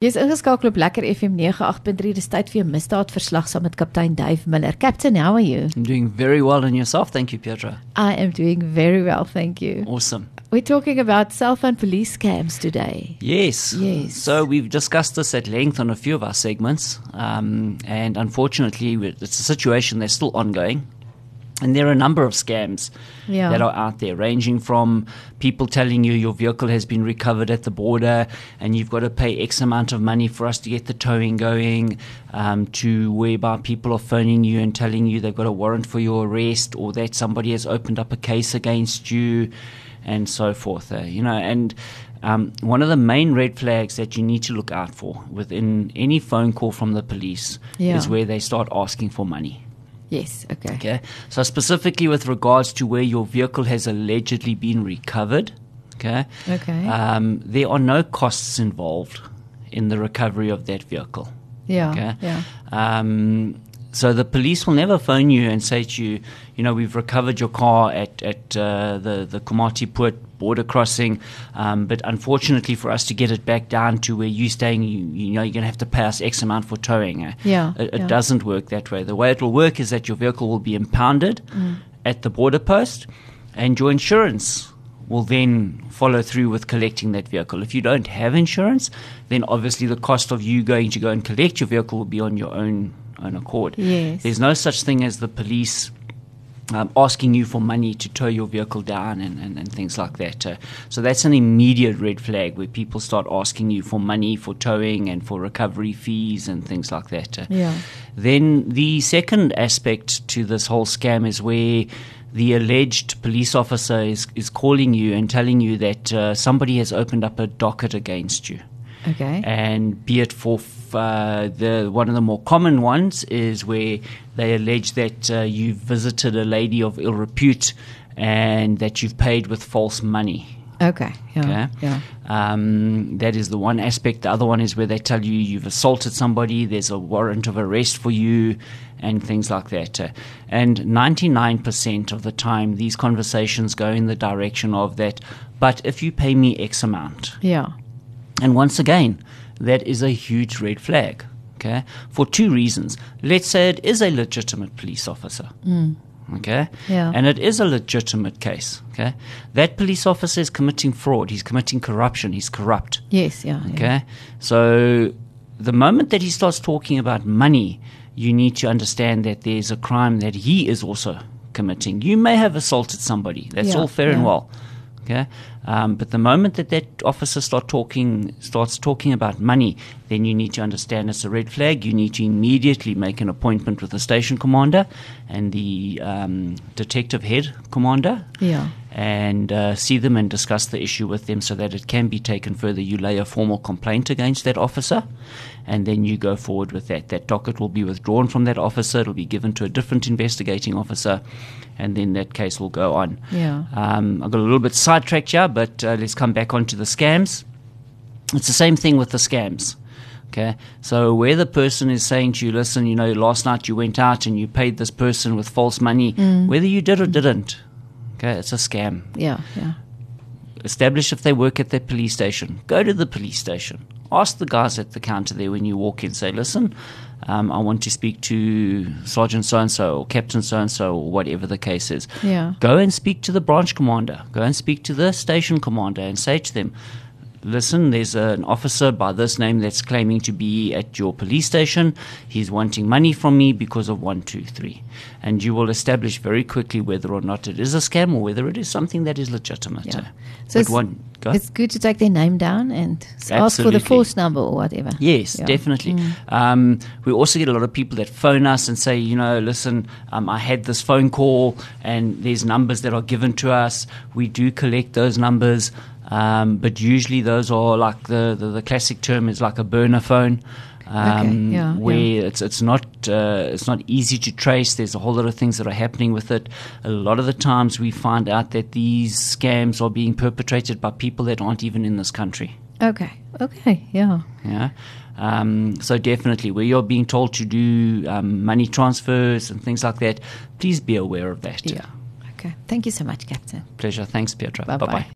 Jy's ingeskakel op Lekker FM 98.3. Dis tyd vir 'n misdaadverslag saam met kaptein Dave Muller. Captain, how are you? I'm doing very well and yourself, thank you, Petra. I am doing very well, thank you. Awesome. We're talking about cell phone police scams today. Yes. Yes. So we've discussed this at length on a few of our segments, um, and unfortunately, it's a situation that's still ongoing. And there are a number of scams Yeah. that are out there, ranging from people telling you your vehicle has been recovered at the border and you've got to pay X amount of money for us to get the towing going, um, to whereby people are phoning you and telling you they've got a warrant for your arrest or that somebody has opened up a case against you and so forth. Uh, you know, and um, one of the main red flags that you need to look out for within any phone call from the police Yeah. is where they start asking for money. Yes, okay. Okay. So specifically with regards to where your vehicle has allegedly been recovered, okay, Okay. um, there are no costs involved in the recovery of that vehicle. yeah. Okay. Yeah. Um, so the police will never phone you and say to you, you know, we've recovered your car at at uh, the the Komatipoort border crossing, um, but unfortunately for us to get it back down to where you're staying, you, you know, you're going to have to pay us X amount for towing. eh? Yeah, It, it yeah. doesn't work that way. The way it will work is that your vehicle will be impounded Mm. at the border post, and your insurance will then follow through with collecting that vehicle. If you don't have insurance, then obviously the cost of you going to go and collect your vehicle will be on your own own accord. Yes. There's no such thing as the police um, asking you for money to tow your vehicle down and, and, and things like that. Uh, so that's an immediate red flag where people start asking you for money for towing and for recovery fees and things like that. Uh, Yeah. Then the second aspect to this whole scam is where the alleged police officer is, is calling you and telling you that uh, somebody has opened up a docket against you Okay. and be it for f- uh, the one of the more common ones is where they allege that uh, you've visited a lady of ill repute and that you've paid with false money. Okay. Yeah. Okay. Yeah. Um, that is the one aspect. The other one is where they tell you you've assaulted somebody, there's a warrant of arrest for you, and things like that. Uh, and 99% of the time, these conversations go in the direction of that, but if you pay me X amount, Yeah. And once again, that is a huge red flag. Okay, for two reasons. Let's say it is a legitimate police officer. Mm. Okay, Yeah. and it is a legitimate case. Okay, that police officer is committing fraud. He's committing corruption. He's corrupt. Yes, yeah. yeah. Okay, so the moment that he starts talking about money, you need to understand that there's a crime that he is also committing. You may have assaulted somebody. That's Yeah, all fair and well. Okay, um, but the moment that that officer start talking starts talking about money, then you need to understand it's a red flag. You need to immediately make an appointment with the station commander and the um, detective head commander Yeah. and uh, see them and discuss the issue with them so that it can be taken further. You lay a formal complaint against that officer, and then you go forward with that. That docket will be withdrawn from that officer, it'll be given to a different investigating officer, and then that case will go on. Yeah. Um, I got a little bit sidetracked here, but uh, let's come back onto the scams. It's the same thing with the scams. Okay, so where the person is saying to you, listen, you know, last night you went out and you paid this person with false money, whether you did or didn't, okay, it's a scam. Yeah. Yeah. Establish if they work at the police station. Go to the police station. Ask the guys at the counter there when you walk in. Say, listen, um, I want to speak to Sergeant so and so or Captain so and so or whatever the case is. Yeah. Go and speak to the branch commander. Go and speak to the station commander and say to them, listen, there's an officer by this name that's claiming to be at your police station. He's wanting money from me because of one, two, three. And you will establish very quickly whether or not it is a scam or whether it is something that is legitimate. Yeah. So one, go. it's good to take their name down and s- ask for the force number or whatever. Yes, Yeah. Mm. definitely. Um, we also get a lot of people that phone us and say, you know, listen, um, I had this phone call and there's numbers that are given to us. We do collect those numbers, um, but usually those are like the, the, the classic term is like a burner phone. Um, yeah, where yeah. it's it's not uh, it's not easy to trace. There's a whole lot of things that are happening with it. A lot of the times we find out that these scams are being perpetrated by people that aren't even in this country. Okay. Okay. Yeah. Yeah. Um, so definitely, where you're being told to do um, money transfers and things like that, please be aware of that. Yeah. Okay. Thank you so much, Captain. Pleasure. Thanks. Bye-bye. Bye bye.